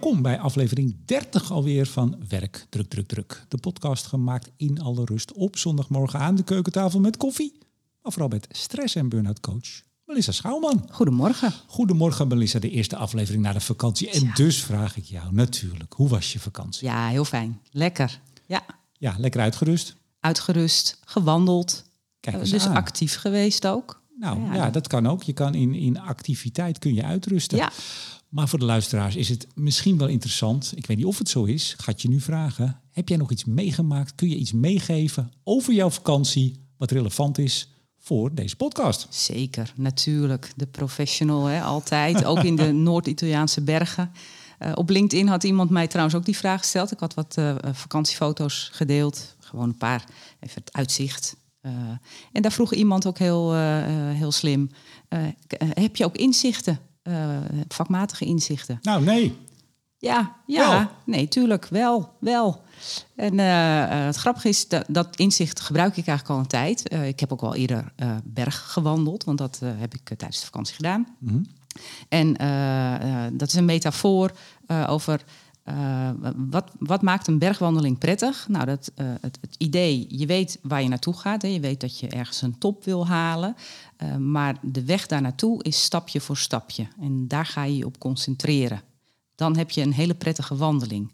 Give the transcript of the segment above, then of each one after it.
Welkom bij aflevering 30 alweer van Werk Druk Druk Druk. De podcast gemaakt in alle rust op zondagmorgen aan de keukentafel met koffie. Maar vooral met stress- en burn-out coach Melissa Schouwman. Goedemorgen. Goedemorgen Melissa, de eerste aflevering na de vakantie. En dus vraag ik jou natuurlijk, hoe was je vakantie? Ja, heel fijn. Lekker. Ja, Ja, lekker uitgerust. uitgerust, gewandeld. Kijk Eh, eens dus aan. actief geweest ook. Nou ja, Ja. dat kan ook. Je kan in, in activiteit kun je uitrusten. Ja. Maar voor de luisteraars is het misschien wel interessant. Ik weet niet of het zo is. Ga je nu vragen. Heb jij nog iets meegemaakt? Kun je iets meegeven over jouw vakantie wat relevant is voor deze podcast? Zeker, natuurlijk. De professional, hè, altijd. ook in de Noord-Italiaanse bergen. Eh, op LinkedIn had iemand mij trouwens ook die vraag gesteld. Ik had wat eh, vakantiefoto's gedeeld. Gewoon een paar, even het uitzicht. Eh, en daar vroeg iemand ook heel, heel slim. heb je ook inzichten? Eh, vakmatige inzichten? Nou, nee. Ja, ja. Wel. Nee, tuurlijk, wel, wel. En eh, eh, het grappige is, dat, dat inzicht gebruik ik eigenlijk al een tijd. Ik heb ook wel eerder berg gewandeld, want dat heb ik tijdens de vakantie gedaan. Mhm. En dat is een metafoor over wat, wat maakt een bergwandeling prettig. Nou, dat, het, het idee, je weet waar je naartoe gaat. Hè. Je weet dat je ergens een top wil halen. Eh, maar de weg daar naartoe is stapje voor stapje. En daar ga je je op concentreren. Dan heb je een hele prettige wandeling.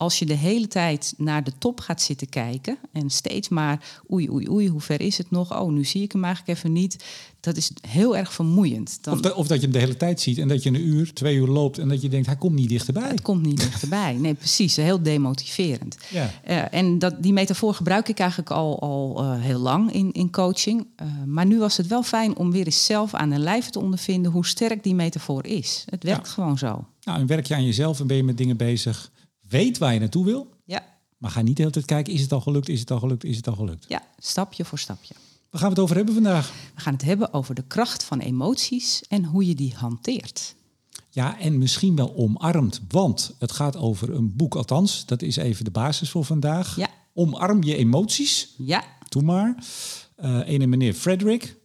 Als je de hele tijd naar de top gaat zitten kijken en steeds maar oei, oei, oei, hoe ver is het nog? Oh, nu zie ik hem eigenlijk even niet. Dat is heel erg vermoeiend. Dan, Of, dat- of dat je hem de hele tijd ziet en dat je een uur, twee uur loopt en dat je denkt, hij komt niet dichterbij. Het komt niet dichterbij. Nee, precies. Heel demotiverend. Ja. Eh, en dat, die metafoor gebruik ik eigenlijk al, al eh, heel lang in, in coaching. Eh, maar nu was het wel fijn om weer eens zelf aan de lijf te ondervinden hoe sterk die metafoor is. Het werkt Ja. gewoon zo. Nou, en werk je aan jezelf en ben je met dingen bezig. Weet waar je naartoe wil, Ja, maar ga niet de hele tijd kijken, is het al gelukt, is het al gelukt, is het al gelukt. ja, stapje voor stapje. Waar gaan we het over hebben vandaag? We gaan het hebben over de kracht van emoties en hoe je die hanteert. Ja, en misschien wel omarmd, want het gaat over een boek, althans, dat is even de basis voor vandaag. Ja. Omarm je emoties, Ja, doe maar. Eh ene meneer Frederick,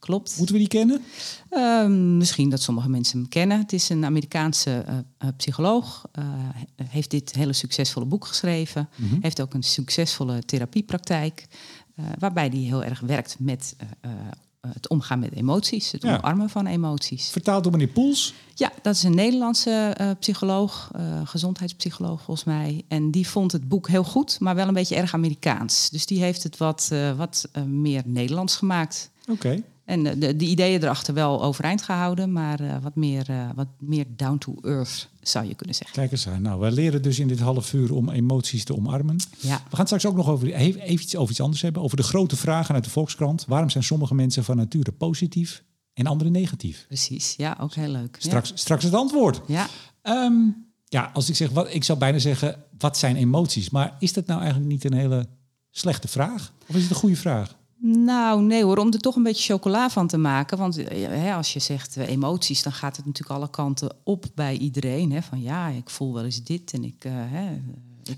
klopt. moeten we die kennen? Ehm, misschien dat sommige mensen hem kennen. Het is een Amerikaanse eh, eh, psycholoog. he- heeft dit hele succesvolle boek geschreven. Heeft ook een succesvolle therapiepraktijk. waarbij hij heel erg werkt met het omgaan met emoties. Het Ja. omarmen van emoties. Vertaald door meneer Poels. Ja, dat is een Nederlandse psycholoog. gezondheidspsycholoog volgens mij. En die vond het boek heel goed, maar wel een beetje erg Amerikaans. Dus die heeft het wat, wat meer Nederlands gemaakt. Oké. En de, de ideeën erachter wel overeind gehouden, maar eh, wat, meer, eh, wat meer down to earth zou je kunnen zeggen. Kijk eens aan. Nou, wij leren dus in dit half uur om emoties te omarmen. Ja, We gaan het straks ook nog over, even iets over iets anders hebben. Over de grote vragen uit de Volkskrant. Waarom zijn sommige mensen van nature positief en anderen negatief? precies. Ja, ook heel leuk. Ja. Straks, straks het antwoord. Ja. Ehm, ja, als ik zeg, wat, ik zou bijna zeggen, wat zijn emoties? Maar is dat nou eigenlijk niet een hele slechte vraag? Of is het een goede vraag? Nou, nee hoor, om er toch een beetje chocola van te maken. Want eh, hè, als je zegt eh, emoties, dan gaat het natuurlijk alle kanten op bij iedereen. Hè? Van ja, ik voel wel eens dit en ik... eh, hè,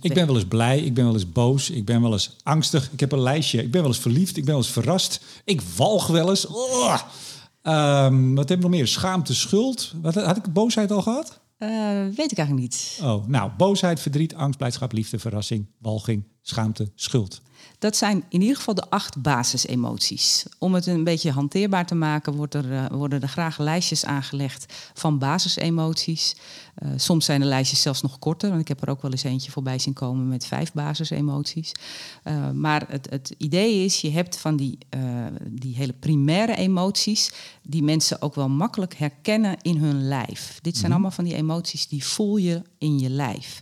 Ik ben wel eens blij, ik ben wel eens boos, ik ben wel eens angstig. Ik heb een lijstje. Ik ben wel eens verliefd, ik ben wel eens verrast. Ik walg wel eens. Ehm, wat heb ik nog meer? Schaamte, schuld. Wat, had ik boosheid al gehad? Eh, weet ik eigenlijk niet. Oh, nou, boosheid, verdriet, angst, blijdschap, liefde, verrassing, walging, schaamte, schuld. Dat zijn in ieder geval de acht basisemoties. Om het een beetje hanteerbaar te maken, wordt er, eh, worden er graag lijstjes aangelegd van basisemoties. Eh, soms zijn de lijstjes zelfs nog korter. Want ik heb er ook wel eens eentje voorbij zien komen met vijf basisemoties. Eh, maar het, het idee is, je hebt van die, die hele primaire emoties... die mensen ook wel makkelijk herkennen in hun lijf. Dit zijn allemaal van die emoties die voel je in je lijf.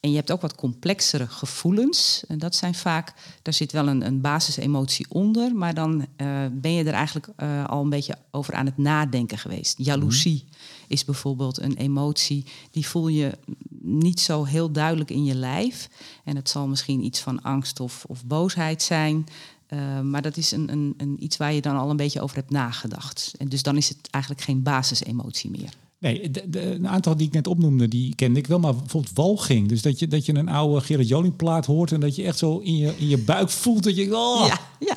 En je hebt ook wat complexere gevoelens. En dat zijn vaak, daar zit wel een, een basisemotie onder, maar dan eh, ben je er eigenlijk eh, al een beetje over aan het nadenken geweest. Jaloezie is bijvoorbeeld een emotie, die voel je niet zo heel duidelijk in je lijf. En het zal misschien iets van angst of, of boosheid zijn. Eh, maar dat is een, een, een iets waar je dan al een beetje over hebt nagedacht. En dus dan is het eigenlijk geen basisemotie meer. Nee, de, de- een aantal die ik net opnoemde, die kende ik wel. Maar bijvoorbeeld walging. Dus dat je, dat je een oude Gerard Joling plaat hoort... en dat je echt zo in je, in je buik voelt dat je... Oh, Ja, ja.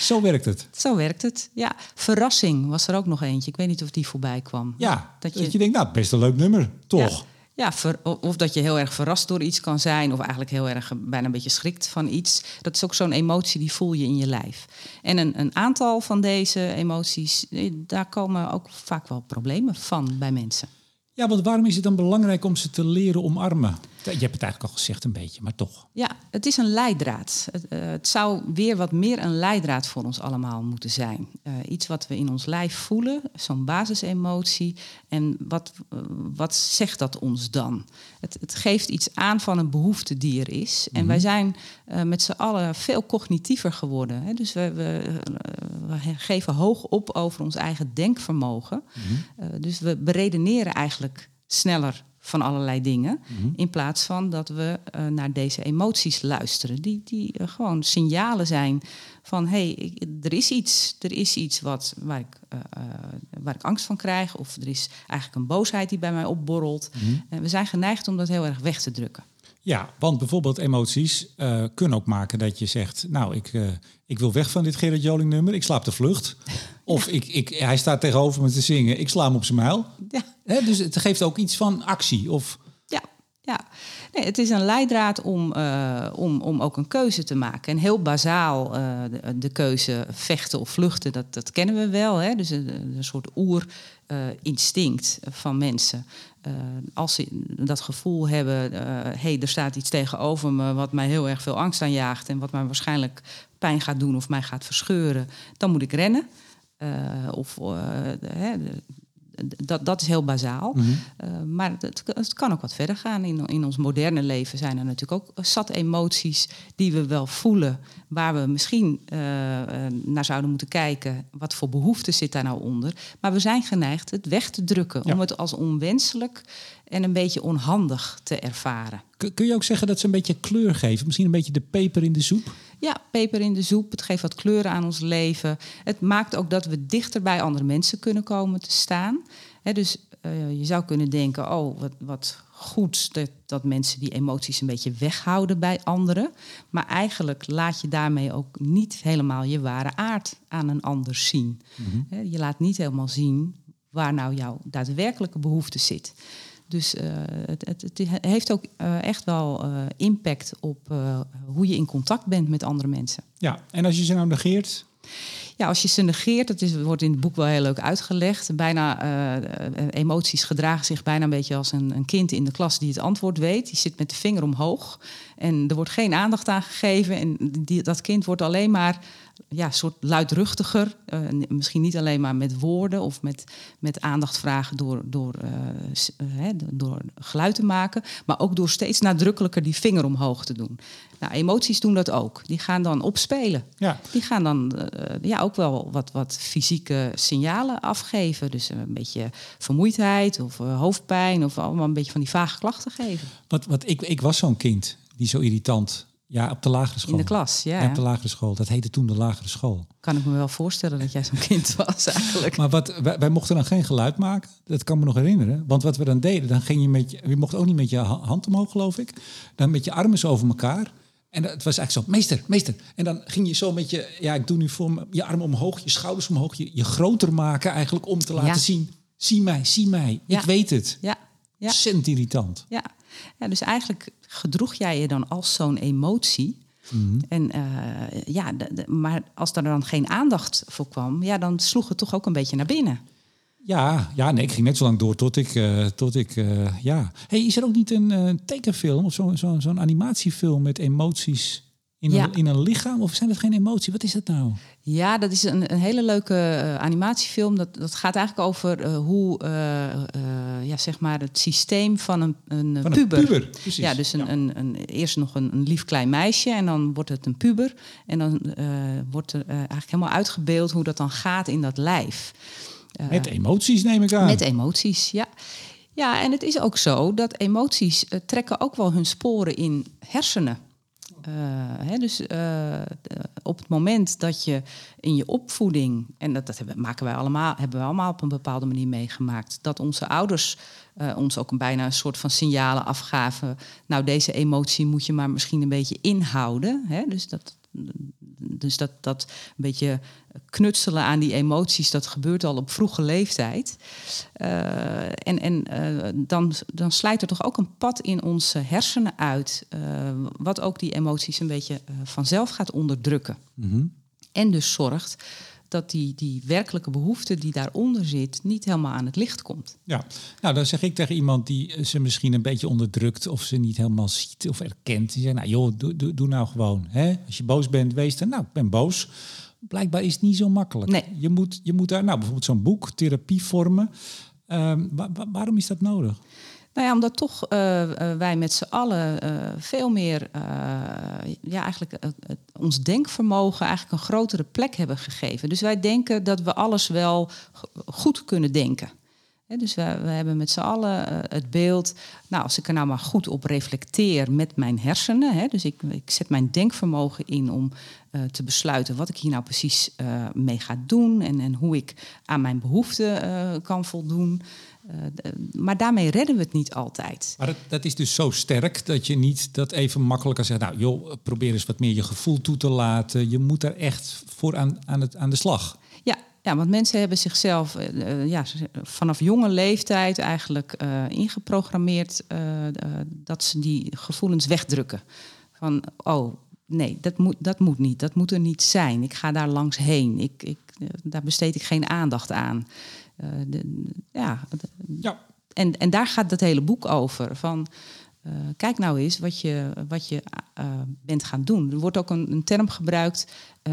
Zo werkt het. Zo werkt het. Ja, verrassing was er ook nog eentje. Ik weet niet of die voorbij kwam. Ja, dat Dat je, je- denkt, nou, best een leuk nummer, toch? Ja. Ja, ver- of dat je heel erg verrast door iets kan zijn, of eigenlijk heel erg eh, bijna een beetje schrikt van iets. Dat is ook zo'n emotie die voel je in je lijf. En een, een aantal van deze emoties, eh, daar komen ook vaak wel problemen van bij mensen. Ja, want waarom is het dan belangrijk om ze te leren omarmen? Je hebt het eigenlijk al gezegd een beetje, maar toch. Ja, het is een leidraad. Het, eh, het zou weer wat meer een leidraad voor ons allemaal moeten zijn. Eh, iets wat we in ons lijf voelen, zo'n basisemotie. En wat, eh, wat zegt dat ons dan? Het, het geeft iets aan van een behoefte die er is. En wij zijn met z'n allen veel cognitiever geworden. Hè? Dus we, we, we geven hoog op over ons eigen denkvermogen. Eh, dus we beredeneren eigenlijk sneller van allerlei dingen. In plaats van dat we eh, naar deze emoties luisteren. Die, die eh, gewoon signalen zijn van hé, hey, er is iets. Er is iets wat, waar, ik, eh, waar ik angst van krijg. Of er is eigenlijk een boosheid die bij mij opborrelt. En we zijn geneigd om dat heel erg weg te drukken. Ja, want bijvoorbeeld emoties kunnen ook maken dat je zegt... nou, ik, ik wil weg van dit Gerard Joling nummer, ik slaap de vlucht. Of ik, ik, hij staat tegenover me te zingen, ik sla hem op zijn muil. Ja, dus het geeft ook iets van actie. Of, Ja, ja. Nee, het is een leidraad om, eh, om, om ook een keuze te maken. En heel bazaal eh, de, de keuze vechten of vluchten, dat, dat kennen we wel. Hè? Dus een, een soort oerinstinct van mensen. Eh, als ze dat gevoel hebben, hé, hey, er staat iets tegenover me wat mij heel erg veel angst aanjaagt en wat mij waarschijnlijk pijn gaat doen of mij gaat verscheuren, dan moet ik rennen. Eh, of eh, de- hè, de- dat, dat is heel bazaal. Eh, maar het, het kan ook wat verder gaan. In, in ons moderne leven zijn er natuurlijk ook zat emoties die we wel voelen. Waar we misschien naar zouden moeten kijken. Wat voor behoefte zit daar nou onder? Maar we zijn geneigd het weg te drukken. Ja. Om het als onwenselijk en een beetje onhandig te ervaren. kun kun je ook zeggen dat ze een beetje kleur geven? Misschien een beetje de peper in de soep? Ja, peper in de soep. Het geeft wat kleuren aan ons leven. Het maakt ook dat we dichter bij andere mensen kunnen komen te staan. Dus eh, je zou kunnen denken, oh, wat, wat goed dat, dat mensen die emoties een beetje weghouden bij anderen. Maar eigenlijk laat je daarmee ook niet helemaal je ware aard aan een ander zien. Hè, je laat niet helemaal zien waar nou jouw daadwerkelijke behoefte zit. Dus eh, het, het, het heeft ook eh, echt wel eh, impact op hoe je in contact bent met andere mensen. Ja, en als je ze nou negeert? Ja, als je ze negeert, dat is, wordt in het boek wel heel leuk uitgelegd. Bijna, emoties gedragen zich bijna een beetje als een, een kind in de klas die het antwoord weet. Die zit met de vinger omhoog en er wordt geen aandacht aan gegeven. En die, dat kind wordt alleen maar ja, soort luidruchtiger. Eh, misschien niet alleen maar met woorden of met, met aandacht vragen door, door, eh, eh, hè, door geluid te maken. Maar ook door steeds nadrukkelijker die vinger omhoog te doen. Nou, emoties doen dat ook. Die gaan dan opspelen. Ja. Die gaan dan ja, ook wel wat, wat fysieke signalen afgeven. Dus een beetje vermoeidheid of hoofdpijn of allemaal een beetje van die vage klachten geven. Wat, wat, ik, ik was zo'n kind die zo irritant... Ja, op de lagere school. In de klas, ja. Ja, op de lagere school. Dat heette toen de lagere school. Kan ik me wel voorstellen dat jij zo'n kind was eigenlijk. Maar wat, wij, wij mochten dan geen geluid maken. Dat kan me nog herinneren. Want wat we dan deden, dan ging je met je... Je mocht ook niet met je ha- hand omhoog, geloof ik. Dan met je armen zo over elkaar. En dat- het was eigenlijk zo, meester, meester. En dan ging je zo met je... Ja, ik doe nu voor me, je armen omhoog, je schouders omhoog. Je, je groter maken eigenlijk om te laten Ja. zien... Zie mij, zie mij. Ja. Ik weet het. Ja, ja, Ontzettend irritant. ja. ja, dus eigenlijk gedroeg jij je dan als zo'n emotie. En, eh, ja, de- de- maar als er dan geen aandacht voor kwam, ja, dan sloeg het toch ook een beetje naar binnen. Ja, ja, nee, ik ging net zo lang door tot ik, eh, tot ik eh, ja. Hey, is er ook niet een tekenfilm of zo'n zo, zo'n animatiefilm met emoties in, Ja. een, in een lichaam? Of zijn dat geen emoties? Wat is dat nou? Ja, dat is een, een hele leuke eh, animatiefilm. Dat, dat gaat eigenlijk over eh, hoe eh, ja, zeg maar het systeem van een, een Van een puber. Ja, dus een, Ja. Een, een, eerst nog een, een lief klein meisje en dan wordt het een puber. En dan wordt er eigenlijk helemaal uitgebeeld hoe dat dan gaat in dat lijf. Met emoties neem ik aan. met emoties, ja. Ja, en het is ook zo dat emoties trekken ook wel hun sporen in hersenen. Eh, hè, dus eh, d- op het moment dat je in je opvoeding, en dat, dat hebben, maken wij allemaal, hebben we allemaal op een bepaalde manier meegemaakt, dat onze ouders eh, ons ook een bijna een soort van signalen afgaven. Nou, deze emotie moet je maar misschien een beetje inhouden. Hè? Dus dat, dus dat, dat een beetje knutselen aan die emoties, dat gebeurt al op vroege leeftijd. Uh, en en uh, dan, dan slijt er toch ook een pad in onze hersenen uit, uh, wat ook die emoties een beetje vanzelf gaat onderdrukken. Mm -hmm. En dus zorgt dat die, die werkelijke behoefte die daaronder zit niet helemaal aan het licht komt. Ja, nou dan zeg ik tegen iemand die ze misschien een beetje onderdrukt of ze niet helemaal ziet of erkent. Die zegt, nou joh, doe, doe, doe nou gewoon. Hè? Als je boos bent, wees dan, nou ik ben boos. Blijkbaar is het niet zo makkelijk. Nee. Je, moet, je moet daar, nou bijvoorbeeld zo'n boek, therapievormen. Um, wa wa waarom is dat nodig? Nou ja, omdat toch uh, wij met z'n allen uh, veel meer, ja, eigenlijk ons denkvermogen eigenlijk een grotere plek hebben gegeven. Dus wij denken dat we alles wel goed kunnen denken. Dus we, we, hebben met z'n allen het beeld, nou, als ik er nou maar goed op reflecteer met mijn hersenen, dus ik, ik zet mijn denkvermogen in om te besluiten wat ik hier nou precies mee ga doen en, en hoe ik aan mijn behoeften kan voldoen. Uh, maar daarmee redden we het niet altijd. Maar dat, dat, is dus zo sterk dat je niet dat even makkelijk kan zeggen. Nou, joh, probeer eens wat meer je gevoel toe te laten. Je moet er echt voor aan, aan, het, aan de slag. Ja, ja, want mensen hebben zichzelf uh, ja, vanaf jonge leeftijd eigenlijk uh, ingeprogrammeerd dat ze die gevoelens wegdrukken. Van, oh, nee, dat moet, dat moet niet. Dat moet er niet zijn. Ik ga daar langs heen. Ik, ik, daar besteed ik geen aandacht aan. De, ja, ja. En, en daar gaat dat hele boek over. Van, uh, kijk nou eens wat je, wat je uh, bent gaan doen. Er wordt ook een, een term gebruikt,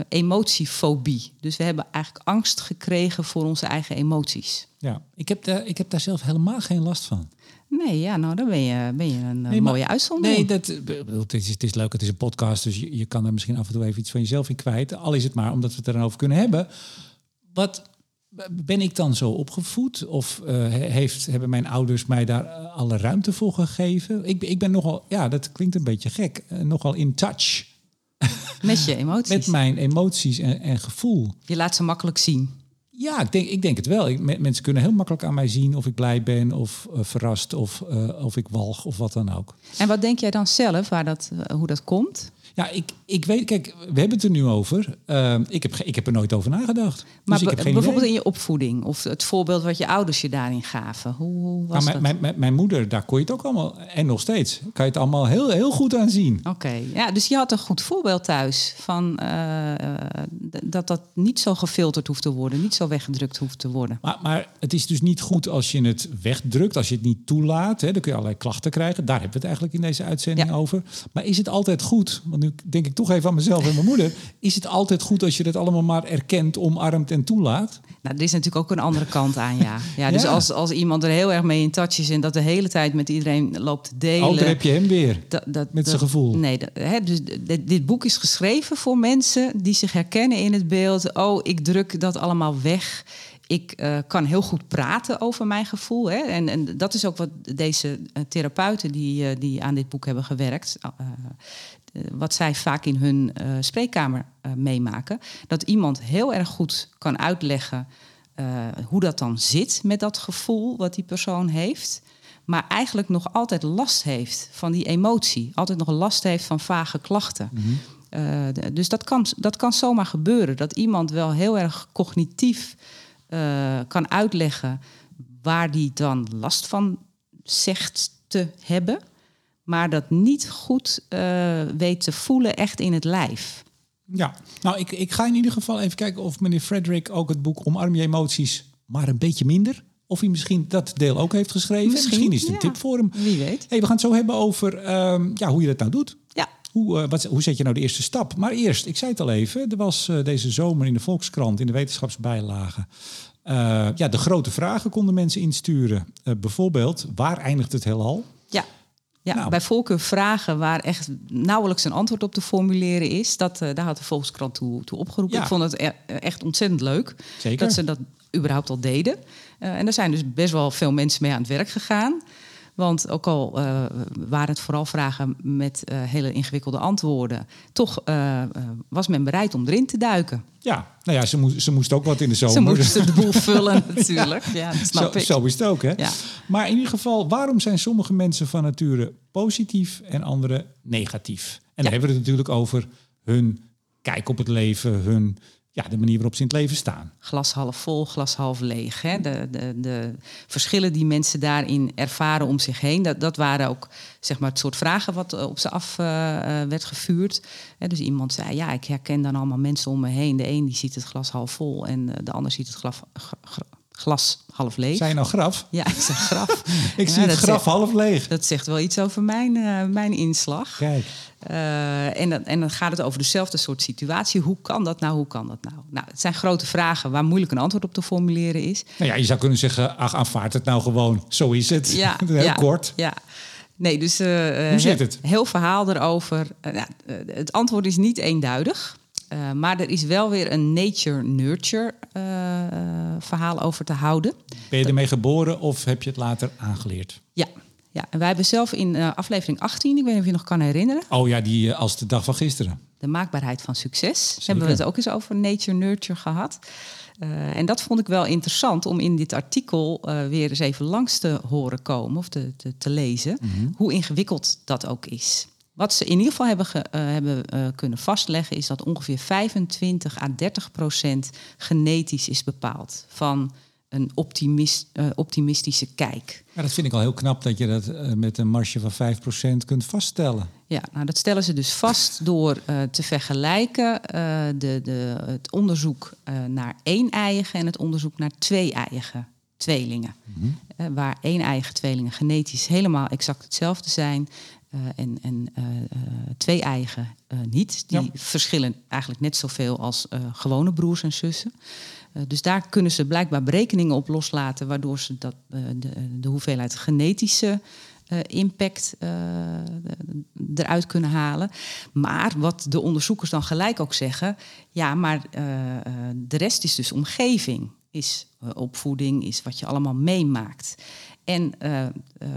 emotiefobie. Dus we hebben eigenlijk angst gekregen voor onze eigen emoties. Ja, ik heb, daar, ik heb daar zelf helemaal geen last van. Nee, ja, nou dan ben je, ben je een nee, mooie uitzondering. Nee, dat, het, is, het is leuk, het is een podcast, dus je, je kan er misschien af en toe even iets van jezelf in kwijt. Al is het maar omdat we het erover kunnen hebben. Wat ben ik dan zo opgevoed? Of uh, heeft, hebben mijn ouders mij daar alle ruimte voor gegeven? Ik, ik ben nogal, ja, dat klinkt een beetje gek, uh, nogal in touch. Met je emoties? Met mijn emoties en, en, gevoel. Je laat ze makkelijk zien? Ja, ik denk, ik denk het wel. Ik, mensen kunnen heel makkelijk aan mij zien of ik blij ben of uh, verrast of, of ik walg of wat dan ook. En wat denk jij dan zelf, waar dat, hoe dat komt? Ja, ik, ik weet, kijk, we hebben het er nu over. Uh, ik, heb, ik heb er nooit over nagedacht. Maar dus ik heb geen bijvoorbeeld idee. in je opvoeding of het voorbeeld wat je ouders je daarin gaven. Hoe, hoe was nou, mijn, mijn, mijn, moeder, daar kon je het ook allemaal, en nog steeds, kan je het allemaal heel, heel goed aan zien. Oké, okay. ja, dus je had een goed voorbeeld thuis van uh, dat dat niet zo gefilterd hoeft te worden, niet zo weggedrukt hoeft te worden. Maar, maar het is dus niet goed als je het wegdrukt, als je het niet toelaat. Hè, dan kun je allerlei klachten krijgen. Daar hebben we het eigenlijk in deze uitzending Ja. over. Maar is het altijd goed? Want nu denk ik toch even aan mezelf en mijn moeder. Is het altijd goed als je dat allemaal maar erkent, omarmt en toelaat? Nou, er is natuurlijk ook een andere kant aan, ja. ja dus Ja. Als, als iemand er heel erg mee in touch is en dat de hele tijd met iedereen loopt te delen. Oh, daar heb je hem weer. dat, dat, met zijn gevoel. Nee, dat, hè, dus dit, dit boek is geschreven voor mensen die zich herkennen in het beeld. Oh, ik druk dat allemaal weg. Ik eh, kan heel goed praten over mijn gevoel. Hè. En, en dat is ook wat deze eh, therapeuten die, eh, die aan dit boek hebben gewerkt. Wat zij vaak in hun eh, spreekkamer eh, meemaken. Dat iemand heel erg goed kan uitleggen eh, hoe dat dan zit met dat gevoel wat die persoon heeft. Maar eigenlijk nog altijd last heeft van die emotie. Altijd nog last heeft van vage klachten. Eh, d- dus dat kan, dat kan zomaar gebeuren. Dat iemand wel heel erg cognitief eh, kan uitleggen waar die dan last van zegt te hebben. Maar dat niet goed eh, weet te voelen echt in het lijf. Ja, nou, ik, ik ga in ieder geval even kijken of meneer Frederick ook het boek Omarm je emoties, maar een beetje minder. Of hij misschien dat deel ook heeft geschreven. Misschien, Misschien, is het een ja. tip voor hem. Wie weet. Hey, we gaan het zo hebben over ehm, ja, hoe je dat nou doet. Ja, Hoe, eh, wat, hoe zet je nou de eerste stap? Maar eerst, ik zei het al even, er was eh, deze zomer in de Volkskrant, in de wetenschapsbijlage. eh, ja, de grote vragen konden mensen insturen. Bijvoorbeeld, waar eindigt het heelal? ja. Ja, Nou. bij voorkeur vragen waar echt nauwelijks een antwoord op te formuleren is. Dat, eh, daar had de Volkskrant toe, toe opgeroepen. Ja. Ik vond het e- echt ontzettend leuk Zeker. dat ze dat überhaupt al deden. Eh, en er zijn dus best wel veel mensen mee aan het werk gegaan. Want ook al eh, waren het vooral vragen met eh, hele ingewikkelde antwoorden... toch eh, was men bereid om erin te duiken. Ja, nou ja, ze, moest, ze moest ook wat in de zomer. Ze moesten de boel vullen natuurlijk. Ja, dat snap zo, ik. zo is het ook, hè? Ja. Maar in ieder geval, waarom zijn sommige mensen van nature positief en andere negatief? En dan hebben we het natuurlijk over hun kijk op het leven, hun, ja, de manier waarop ze in het leven staan. Glas half vol, glas half leeg. Hè? De, de, de verschillen die mensen daarin ervaren om zich heen, dat, dat waren ook zeg maar, het soort vragen wat op ze af uh, werd gevuurd. Hè, dus iemand zei, ja, ik herken dan allemaal mensen om me heen. De een die ziet het glas half vol en de ander ziet het glas, glas half leeg. Zijn nou graf? Ja, ik zeg graf. ik zie het graf half leeg. Dat zegt wel iets over mijn, uh, mijn inslag. Kijk. Uh, en, dan, en dan gaat het over dezelfde soort situatie. Hoe kan dat nou? Hoe kan dat nou? Nou, het zijn grote vragen waar moeilijk een antwoord op te formuleren is. Nou ja, je zou kunnen zeggen, ach, aanvaard het nou gewoon. Zo is het. Ja, Heel ja, kort. Ja. Nee, dus uh, Hoe zit het? heel verhaal erover. Nou, het antwoord is niet eenduidig. Uh, maar er is wel weer een nature-nurture uh, verhaal over te houden. Ben je ermee geboren of heb je het later aangeleerd? Ja, ja. en wij hebben zelf in uh, aflevering 18, ik weet niet of je nog kan herinneren. Oh ja, die als de dag van gisteren. De maakbaarheid van succes. Zeker. Hebben we het ook eens over nature-nurture gehad. en dat vond ik wel interessant om in dit artikel weer eens even langs te horen komen of te, te, te lezen. Mm -hmm. Hoe ingewikkeld dat ook is. Wat ze in ieder geval hebben, ge, uh, hebben uh, kunnen vastleggen, is dat ongeveer 25 à 30 procent genetisch is bepaald van een optimist, uh, optimistische kijk. Ja, dat vind ik al heel knap dat je dat met een marge van 5 procent kunt vaststellen. Ja, nou dat stellen ze dus vast door te vergelijken de, de, het onderzoek naar één eigen en het onderzoek naar twee eigen tweelingen. Mm -hmm. waar één eigen tweelingen genetisch helemaal exact hetzelfde zijn. Uh, en en uh, uh, twee eigen niet. Die ja. verschillen eigenlijk net zoveel als gewone broers en zussen. dus daar kunnen ze blijkbaar berekeningen op loslaten, waardoor ze dat, de, de, hoeveelheid genetische impact eruit kunnen halen. Maar wat de onderzoekers dan gelijk ook zeggen, ja, maar de rest is dus omgeving, is opvoeding, is wat je allemaal meemaakt. En uh, uh,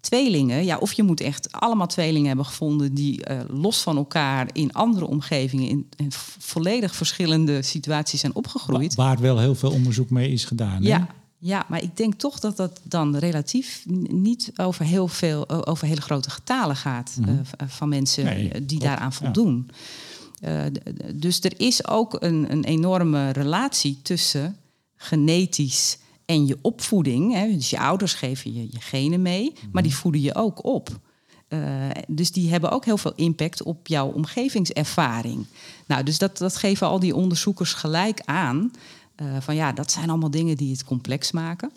tweelingen, ja, of je moet echt allemaal tweelingen hebben gevonden die uh, los van elkaar in andere omgevingen, in, in, volledig verschillende situaties zijn opgegroeid. Wa waar wel heel veel onderzoek mee is gedaan. Hè? Ja, ja, maar ik denk toch dat dat dan relatief niet over heel veel, over hele grote getalen gaat mm -hmm. van mensen nee, die daaraan voldoen. Ja. dus er is ook een, een enorme relatie tussen genetisch en je opvoeding. Hè, dus je ouders geven je je genen mee, maar die voeden je ook op. Uh, dus die hebben ook heel veel impact op jouw omgevingservaring. Nou, dus dat, dat geven al die onderzoekers gelijk aan. Uh, van ja, dat zijn allemaal dingen die het complex maken.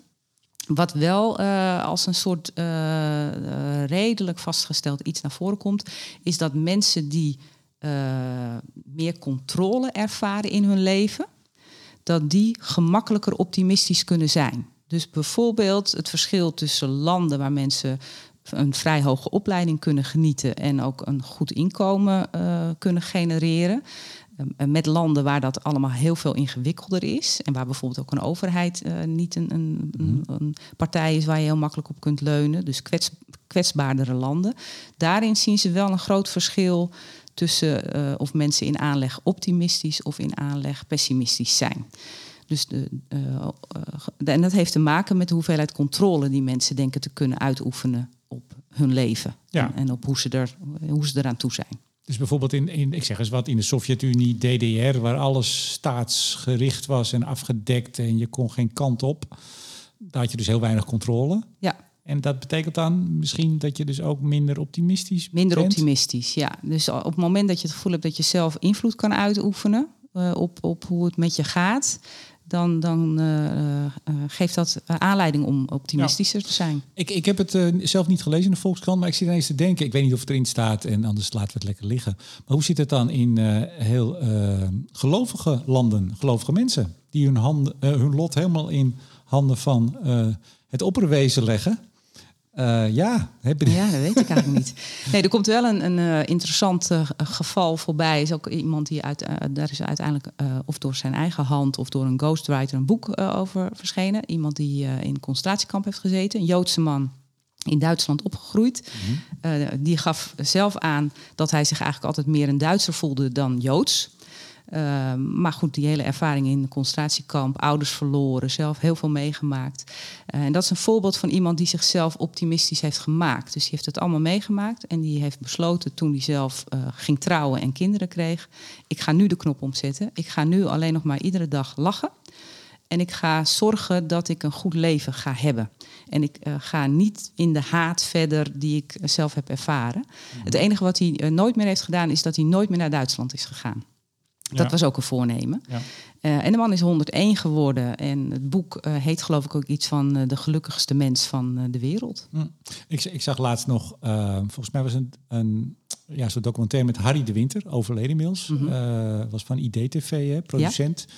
Wat wel uh, als een soort redelijk vastgesteld iets naar voren komt, is dat mensen die meer controle ervaren in hun leven, dat die gemakkelijker optimistisch kunnen zijn. Dus bijvoorbeeld het verschil tussen landen waar mensen een vrij hoge opleiding kunnen genieten en ook een goed inkomen uh, kunnen genereren. Uh, met landen waar dat allemaal heel veel ingewikkelder is. En waar bijvoorbeeld ook een overheid uh, niet een, een, een, een, partij is waar je heel makkelijk op kunt leunen. Dus kwets, kwetsbaardere landen. Daarin zien ze wel een groot verschil tussen uh, of mensen in aanleg optimistisch of in aanleg pessimistisch zijn. Dus de, uh, uh, en dat heeft te maken met de hoeveelheid controle die mensen denken te kunnen uitoefenen op hun leven. Ja. En, en, op hoe ze, er, hoe ze eraan toe zijn. Dus bijvoorbeeld in, in, ik zeg eens wat, in de Sovjet-Unie, DDR, waar alles staatsgericht was en afgedekt en je kon geen kant op. Daar had je dus heel weinig controle. Ja. En dat betekent dan misschien dat je dus ook minder optimistisch Minder bent? optimistisch, ja. Dus op het moment dat je het gevoel hebt dat je zelf invloed kan uitoefenen uh, op, op hoe het met je gaat, dan, dan uh, uh, geeft dat aanleiding om optimistischer ja. te zijn. Ik, ik heb het zelf niet gelezen in de Volkskrant, maar ik zit ineens te denken, ik weet niet of het erin staat en anders laten we het lekker liggen. Maar hoe zit het dan in heel gelovige landen, gelovige mensen, die hun, handen, hun lot helemaal in handen van het opperwezen leggen? Uh, ja, heb ja, dat weet ik eigenlijk niet. Nee, er komt wel een, een uh, interessant uh, geval voorbij. Is ook iemand die uit, daar is uiteindelijk of door zijn eigen hand of door een ghostwriter een boek over verschenen. Iemand die in een concentratiekamp heeft gezeten, een Joodse man in Duitsland opgegroeid. Mm-hmm. die gaf zelf aan dat hij zich eigenlijk altijd meer een Duitser voelde dan Joods. Uh, maar goed, die hele ervaring in de concentratiekamp, ouders verloren, zelf heel veel meegemaakt. Uh, en dat is een voorbeeld van iemand die zichzelf optimistisch heeft gemaakt. Dus die heeft het allemaal meegemaakt en die heeft besloten toen hij zelf uh, ging trouwen en kinderen kreeg: ik ga nu de knop omzetten. Ik ga nu alleen nog maar iedere dag lachen. En ik ga zorgen dat ik een goed leven ga hebben. En ik uh, ga niet in de haat verder die ik zelf heb ervaren. Mm. Het enige wat hij uh, nooit meer heeft gedaan, is dat hij nooit meer naar Duitsland is gegaan. Dat ja. was ook een voornemen. Ja. Uh, en de man is 101 geworden. En het boek heet geloof ik ook iets van de gelukkigste mens van de wereld. Mm. Ik, ik, zag laatst nog, volgens mij was een, een ja, zo'n documentaire met Harry de Winter, overleden inmiddels. Mm -hmm. was van IDTV, hè, producent. Ja.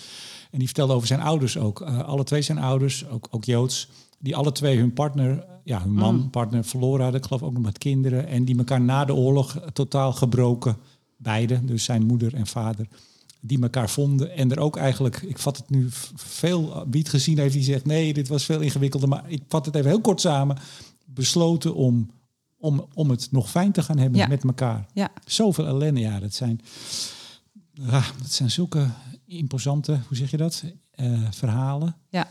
En die vertelde over zijn ouders ook. Alle twee zijn ouders, ook, ook Joods. Die alle twee hun partner, ja, hun man, mm. partner verloren hadden. Ik geloof ook nog met kinderen. En die elkaar na de oorlog totaal gebroken. Beide, dus zijn moeder en vader. Die elkaar vonden. En er ook eigenlijk, ik vat het nu veel, wie het gezien heeft, die zegt... nee, dit was veel ingewikkelder. Maar ik vat het even heel kort samen. Besloten om, om, om het nog fijn te gaan hebben ja. met elkaar. Ja. Zoveel ellende, ja, dat zijn... Ja, dat zijn zulke imposante, hoe zeg je dat, uh, verhalen? Ja,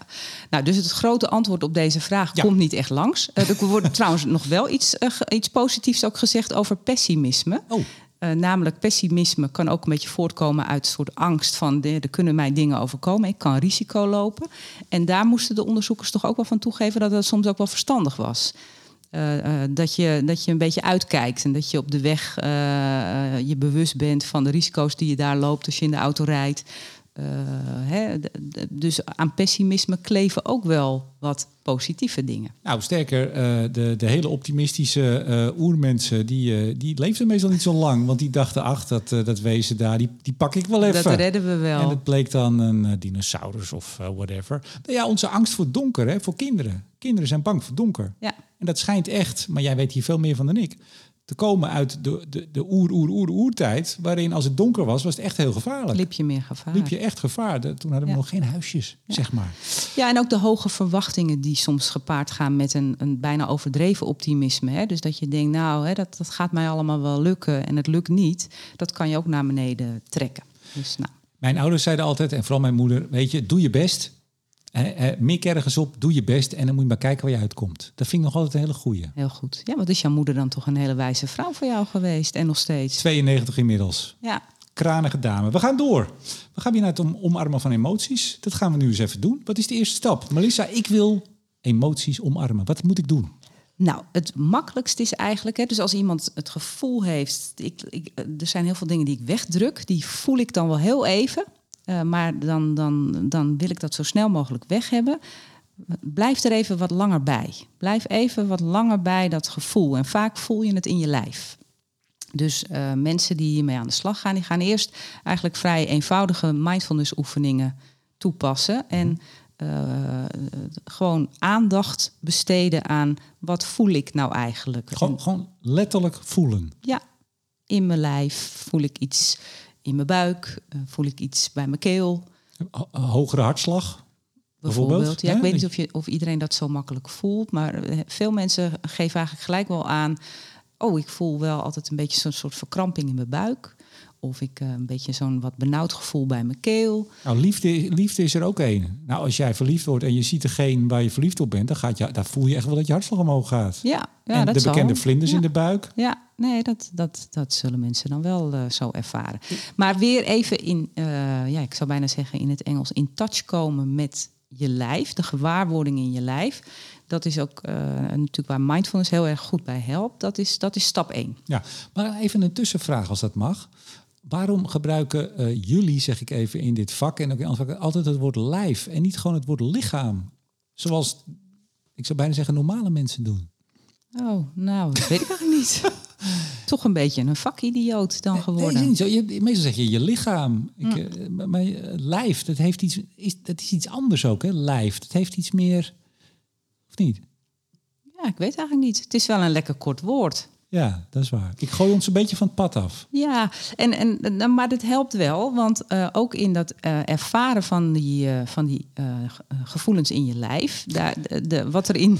nou, dus het grote antwoord op deze vraag ja. komt niet echt langs. Uh, er wordt trouwens nog wel iets, uh, iets positiefs ook gezegd over pessimisme. Oh. Namelijk pessimisme kan ook een beetje voortkomen uit een soort angst van er kunnen mij dingen overkomen, ik kan risico lopen. En daar moesten de onderzoekers toch ook wel van toegeven dat het soms ook wel verstandig was. Uh, uh, dat, je, dat je een beetje uitkijkt en dat je op de weg je bewust bent van de risico's die je daar loopt als je in de auto rijdt. Hè, dus aan pessimisme kleven ook wel wat positieve dingen. Nou, sterker, de, de hele optimistische oermensen, die, die leefden meestal niet zo lang. Want die dachten, ach, dat, dat wezen daar, die, die pak ik wel even. Dat redden we wel. En het bleek dan een dinosaurus of whatever. Nou ja, onze angst voor donker, hè, voor kinderen. Kinderen zijn bang voor donker. Ja. En dat schijnt echt, maar jij weet hier veel meer van dan ik, te komen uit de, de, de oer, oer, oer, oertijd, waarin als het donker was, was het echt heel gevaarlijk. Liep je meer gevaar. Liep je echt gevaar. De, toen hadden we ja. nog geen huisjes, ja. zeg maar. Ja, en ook de hoge verwachtingen die soms gepaard gaan met een, een bijna overdreven optimisme. Hè? Dus dat je denkt, nou, hè, dat, dat gaat mij allemaal wel lukken en het lukt niet. Dat kan je ook naar beneden trekken. Dus, nou. Mijn ouders zeiden altijd, en vooral mijn moeder, weet je, doe je best. Eh, eh, mik ergens op, doe je best en dan moet je maar kijken waar je uitkomt. Dat vind ik nog altijd een hele goeie. Heel goed. Ja, wat is jouw moeder dan toch een hele wijze vrouw voor jou geweest en nog steeds? 92 inmiddels. Ja. Kranige dame. We gaan door. We gaan weer naar het om omarmen van emoties. Dat gaan we nu eens even doen. Wat is de eerste stap? Melissa, ik wil emoties omarmen. Wat moet ik doen? Nou, het makkelijkste is eigenlijk, hè, dus als iemand het gevoel heeft, ik, ik, er zijn heel veel dingen die ik wegdruk, die voel ik dan wel heel even. Uh, maar dan, dan, dan wil ik dat zo snel mogelijk weg hebben. Blijf er even wat langer bij. Blijf even wat langer bij dat gevoel. En vaak voel je het in je lijf. Dus uh, mensen die hiermee aan de slag gaan, die gaan eerst eigenlijk vrij eenvoudige mindfulness oefeningen toepassen. En uh, gewoon aandacht besteden aan wat voel ik nou eigenlijk. Gewoon, gewoon letterlijk voelen. Ja, in mijn lijf voel ik iets in mijn buik, uh, voel ik iets bij mijn keel. Hogere hartslag? Bijvoorbeeld. bijvoorbeeld. Ja, ik weet niet of, je, of iedereen dat zo makkelijk voelt, maar eh, veel mensen geven eigenlijk gelijk wel aan. Oh, ik voel wel altijd een beetje zo'n soort verkramping in mijn buik. Of ik uh, een beetje zo'n wat benauwd gevoel bij mijn keel. Nou, liefde, liefde is er ook een. Nou, als jij verliefd wordt en je ziet degene waar je verliefd op bent, dan, gaat je, dan voel je echt wel dat je hartslag omhoog gaat. Ja, ja en dat de bekende zal. vlinders ja. in de buik. Ja, nee, dat, dat, dat zullen mensen dan wel uh, zo ervaren. Maar weer even in, uh, ja, ik zou bijna zeggen in het Engels, in touch komen met je lijf, de gewaarwording in je lijf. Dat is ook uh, natuurlijk waar mindfulness heel erg goed bij helpt. Dat is, dat is stap 1. Ja, maar even een tussenvraag als dat mag. Waarom gebruiken uh, jullie, zeg ik even in dit vak en ook in andere vakken, altijd het woord lijf en niet gewoon het woord lichaam? Zoals, ik zou bijna zeggen, normale mensen doen. Oh, nou, dat weet ik eigenlijk niet. Toch een beetje een vakidioot dan geworden. Nee, niet zo. Je, meestal zeg je je lichaam. Ik, Ja. uh, maar uh, lijf, dat heeft iets, is, dat is iets anders ook, hè? Lijf, dat heeft iets meer, of niet? Ja, ik weet eigenlijk niet. Het is wel een lekker kort woord. Ja, dat is waar. Ik gooi ons een beetje van het pad af. Ja, en, en, en- maar dit helpt wel, want eh, ook in dat eh, ervaren van die, eh, van die ge- gevoelens in je lijf, daar, de, wat er in,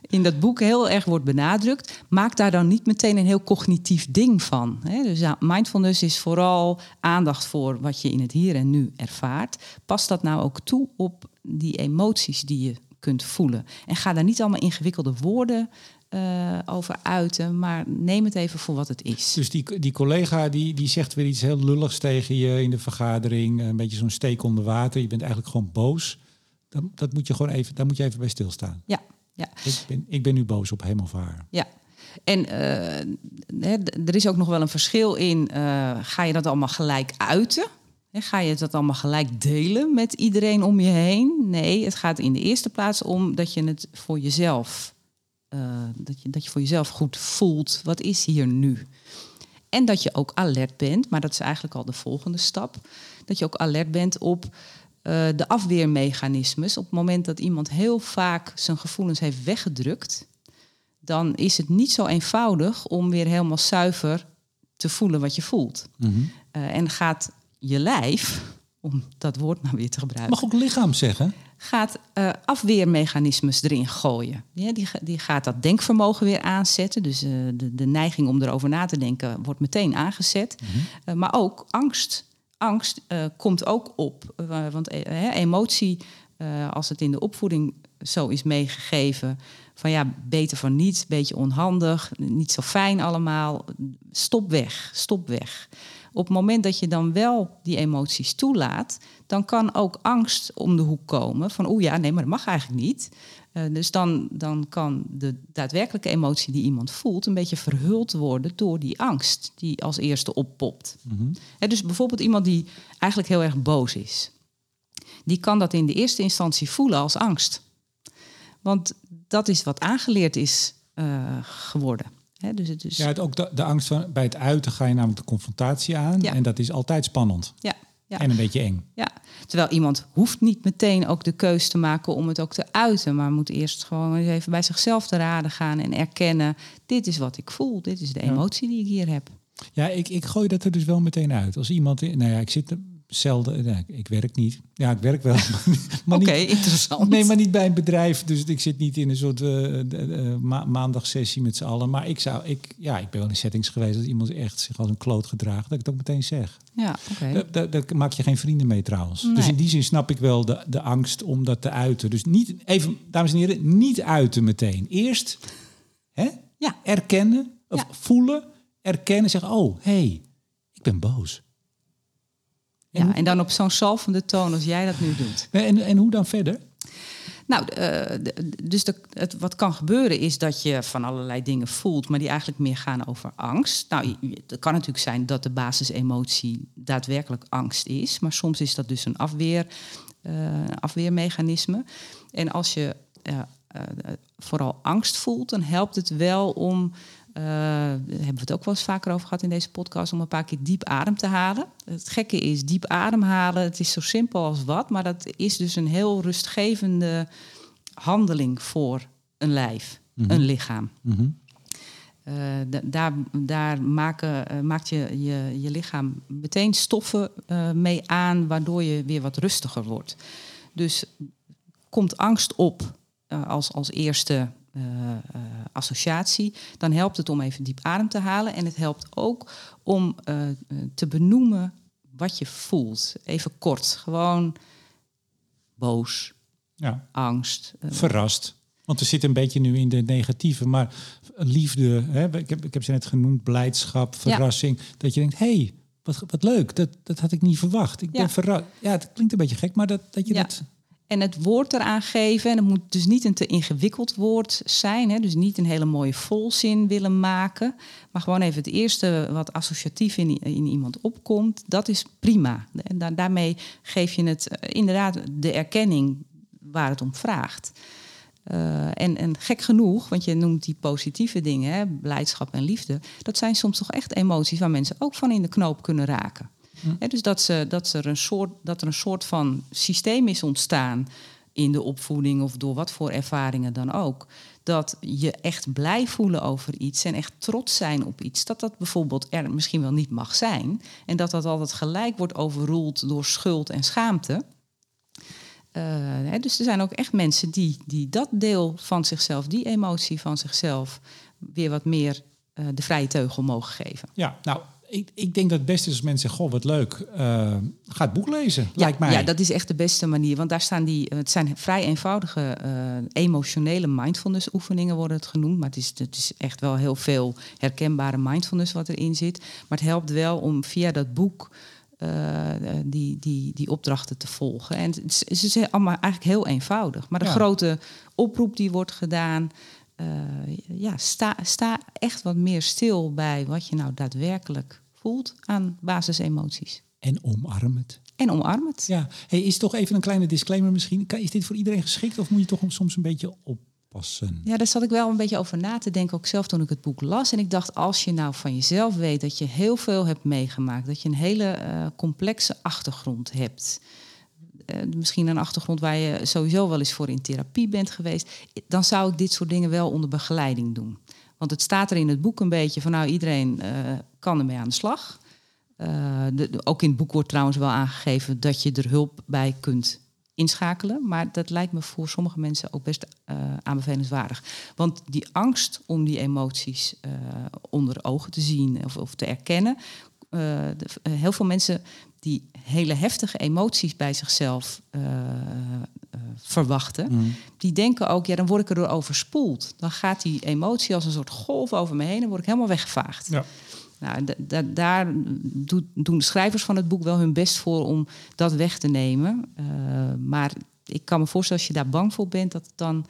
in dat boek heel erg wordt benadrukt, maak daar dan niet meteen een heel cognitief ding van. Hè? Dus mindfulness is vooral aandacht voor wat je in het hier en nu ervaart. Pas dat nou ook toe op die emoties die je kunt voelen. En ga daar niet allemaal ingewikkelde woorden eh, over uiten, maar neem het even voor wat het is. Dus die, die collega die, die zegt weer iets heel lulligs tegen je in de vergadering. Een beetje zo'n steek onder water. Je bent eigenlijk gewoon boos. Dat, dat moet je gewoon even, daar moet je even bij stilstaan. Ja, ja, Ik ben, ik ben nu boos op hem of haar. ja. En eh, er is ook nog wel een verschil in, eh, ga je dat allemaal gelijk uiten? Hè, Ga je dat allemaal gelijk delen met iedereen om je heen? Nee, het gaat in de eerste plaats om dat je het voor jezelf, eh, dat, je, dat je voor jezelf goed voelt. Wat is hier nu? En dat je ook alert bent, maar dat is eigenlijk al de volgende stap. Dat je ook alert bent op eh, de afweermechanismes. Op het moment dat iemand heel vaak zijn gevoelens heeft weggedrukt, dan is het niet zo eenvoudig om weer helemaal zuiver te voelen wat je voelt. Eh, en gaat je lijf, om dat woord maar weer te gebruiken, Mag ook lichaam zeggen. Gaat eh, afweermechanismes erin gooien. Ja, die, die gaat dat denkvermogen weer aanzetten. Dus eh, de, de neiging om erover na te denken wordt meteen aangezet. Eh, maar ook angst. Angst komt ook op. Want emotie, als het in de opvoeding zo is meegegeven... van ja, beter van niets, beetje onhandig, niet zo fijn allemaal. Stop weg, stop weg. Op het moment dat je dan wel die emoties toelaat, dan kan ook angst om de hoek komen. Van oeh ja, nee, maar dat mag eigenlijk niet. Eh, dus dan, dan kan de daadwerkelijke emotie die iemand voelt een beetje verhuld worden door die angst die als eerste oppopt. Hè, dus bijvoorbeeld iemand die eigenlijk heel erg boos is. Die kan dat in de eerste instantie voelen als angst. Want dat is wat aangeleerd is eh, geworden. Dus het is, Ja, het, ook de, de angst van bij het uiten ga je namelijk de confrontatie aan. Ja. En dat is altijd spannend. ja, ja. En een beetje eng. Ja, terwijl iemand hoeft niet meteen ook de keus te maken om het ook te uiten, maar moet eerst gewoon eens even bij zichzelf te raden gaan en erkennen: dit is wat ik voel, dit is de emotie die ik hier heb. Ja, ik, ik gooi dat er dus wel meteen uit. Als iemand, nou ja, ik zit zelden, ik werk niet. Ja, ik werk wel, maar Oké, interessant. Nee, maar niet bij een bedrijf. Dus ik zit niet in een soort eh, eh, ma maandagsessie met z'n allen. Maar ik zou, ik, ja, ik ben wel in settings geweest dat iemand echt zich als een kloot gedraagt. Dat ik het ook meteen zeg. Ja, oké. Daar, daar, daar maak je geen vrienden mee trouwens. Nee. Dus in die zin snap ik wel de, de angst om dat te uiten. Dus niet, even, dames en heren, niet uiten meteen. Eerst hè, Ja. erkennen, of Ja. voelen, erkennen, zeggen, oh, hé, hey, ik ben boos. Ja, en dan op zo'n zalvende toon als jij dat nu doet. En, en hoe dan verder? Nou, eh, dus de, het, wat kan gebeuren is dat je van allerlei dingen voelt, maar die eigenlijk meer gaan over angst. Nou, het kan natuurlijk zijn dat de basisemotie daadwerkelijk angst is, maar soms is dat dus een afweer, eh, afweermechanisme. En als je eh, vooral angst voelt, dan helpt het wel om, eh, daar hebben we het ook wel eens vaker over gehad in deze podcast, om een paar keer diep adem te halen. Het gekke is diep ademhalen, het is zo simpel als wat, maar dat is dus een heel rustgevende handeling voor een lijf, een lichaam. Eh, da- daar daar maken, eh, maakt je, je je lichaam meteen stoffen eh, mee aan, waardoor je weer wat rustiger wordt. Dus komt angst op eh, als, als eerste eh, eh, associatie, dan helpt het om even diep adem te halen. En het helpt ook om eh, te benoemen wat je voelt. Even kort, gewoon boos, Ja, angst. verrast. Want we zitten een beetje nu in de negatieve, maar liefde, hè, ik, heb, ik heb ze net genoemd, blijdschap, verrassing. Dat je denkt, hé, hey, wat, wat leuk, dat, dat had ik niet verwacht. Ik Ja. ben verrast. Ja, het klinkt een beetje gek, maar dat, dat je dat... En het woord eraan geven. En het moet dus niet een te ingewikkeld woord zijn. Hè? Dus niet een hele mooie volzin willen maken. Maar gewoon even het eerste wat associatief in, in iemand opkomt. Dat is prima. En da- daarmee geef je het eh, inderdaad de erkenning waar het om vraagt. Eh, en, en gek genoeg, want je noemt die positieve dingen, hè, blijdschap en liefde. Dat zijn soms toch echt emoties waar mensen ook van in de knoop kunnen raken. Hè, dus dat, ze, dat, er een soort, dat er een soort van systeem is ontstaan in de opvoeding of door wat voor ervaringen dan ook. Dat je echt blij voelen over iets en echt trots zijn op iets. Dat dat bijvoorbeeld er misschien wel niet mag zijn. En dat dat altijd gelijk wordt overroeld door schuld en schaamte. Uh, hè, dus er zijn ook echt mensen die, die dat deel van zichzelf, die emotie van zichzelf, weer wat meer uh, de vrije teugel mogen geven. Ja, nou, ik, ik denk dat het beste is als mensen zeggen, goh, wat leuk, uh, ga het boek lezen, ja, lijkt mij. Ja, dat is echt de beste manier. Want daar staan die, het zijn vrij eenvoudige emotionele mindfulness oefeningen worden het genoemd. Maar het is, het is echt wel heel veel herkenbare mindfulness wat erin zit. Maar het helpt wel om via dat boek uh, die, die, die opdrachten te volgen. En het is, het is allemaal eigenlijk heel eenvoudig. Maar de ja. grote oproep die wordt gedaan, uh, ja, sta, sta echt wat meer stil bij wat je nou daadwerkelijk voelt aan basisemoties. En omarm het. En omarm het. Ja, hey, is toch even een kleine disclaimer misschien. Is dit voor iedereen geschikt of moet je toch soms een beetje op Passen. Ja, daar zat ik wel een beetje over na te denken, ook zelf toen ik het boek las. En ik dacht, als je nou van jezelf weet dat je heel veel hebt meegemaakt, dat je een hele uh, complexe achtergrond hebt. Uh, misschien een achtergrond waar je sowieso wel eens voor in therapie bent geweest. Dan zou ik dit soort dingen wel onder begeleiding doen. Want het staat er in het boek een beetje van, nou, iedereen uh, kan ermee aan de slag. De, de, ook in het boek wordt trouwens wel aangegeven dat je er hulp bij kunt inschakelen. Maar dat lijkt me voor sommige mensen ook best uh, aanbevelenswaardig. Want die angst om die emoties uh, onder ogen te zien of, of te erkennen. De, heel veel mensen die hele heftige emoties bij zichzelf verwachten, mm. die denken ook, ja, dan word ik erdoor overspoeld. Dan gaat die emotie als een soort golf over me heen en word ik helemaal weggevaagd. Ja. Nou, daar doen de schrijvers van het boek wel hun best voor om dat weg te nemen. Uh, maar ik kan me voorstellen, als je daar bang voor bent, dat het dan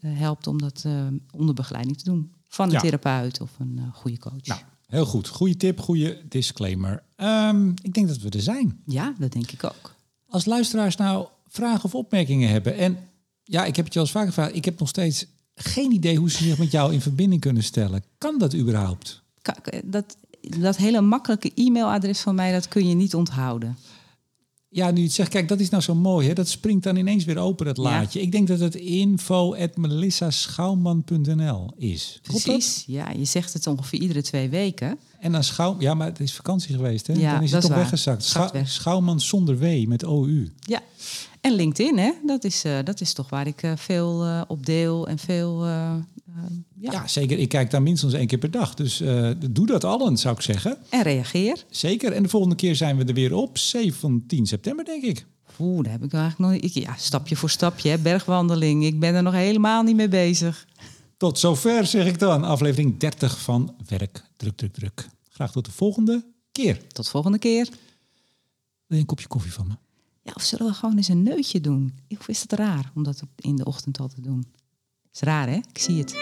uh, helpt om dat uh, onder begeleiding te doen. Van een ja. therapeut of een goede coach. Nou, heel goed. Goede tip, goede disclaimer. Um, ik denk dat we er zijn. Ja, dat denk ik ook. Als luisteraars nou vragen of opmerkingen hebben. En ja, ik heb het je al eens vaak gevraagd. Ik heb nog steeds geen idee hoe ze zich met jou in verbinding kunnen stellen. Kan dat überhaupt? Dat dat hele makkelijke e-mailadres van mij, dat kun je niet onthouden. Ja, nu je het zegt, kijk, dat is nou zo mooi. Hè? Dat springt dan ineens weer open, dat laadje. Ja. Ik denk dat het info.melissaschouwman.nl is. Precies, ja. Je zegt het ongeveer iedere twee weken. En dan schouw... Ja, maar het is vakantie geweest, hè? Ja, dan is het toch weggezakt. Schou... Schouwman zonder W, met OU. Ja, en LinkedIn, hè? Dat is, uh, dat is toch waar ik uh, veel uh, op deel en veel... ja. ja. zeker. Ik kijk daar minstens één keer per dag. Dus doe dat allen, zou ik zeggen. En reageer. Zeker. En de volgende keer zijn we er weer op 17 september, denk ik. Oeh, daar heb ik eigenlijk nog... Ik, ja, stapje voor stapje, hè? bergwandeling. Ik ben er nog helemaal niet mee bezig. Tot zover, zeg ik dan. Aflevering 30 van Werk Druk, Druk, Druk. Graag tot de volgende keer. Tot volgende keer. Wil je een kopje koffie van me? Ja, of zullen we gewoon eens een neutje doen? Of is het raar om dat in de ochtend al te doen? is raar, hè? Ik zie het.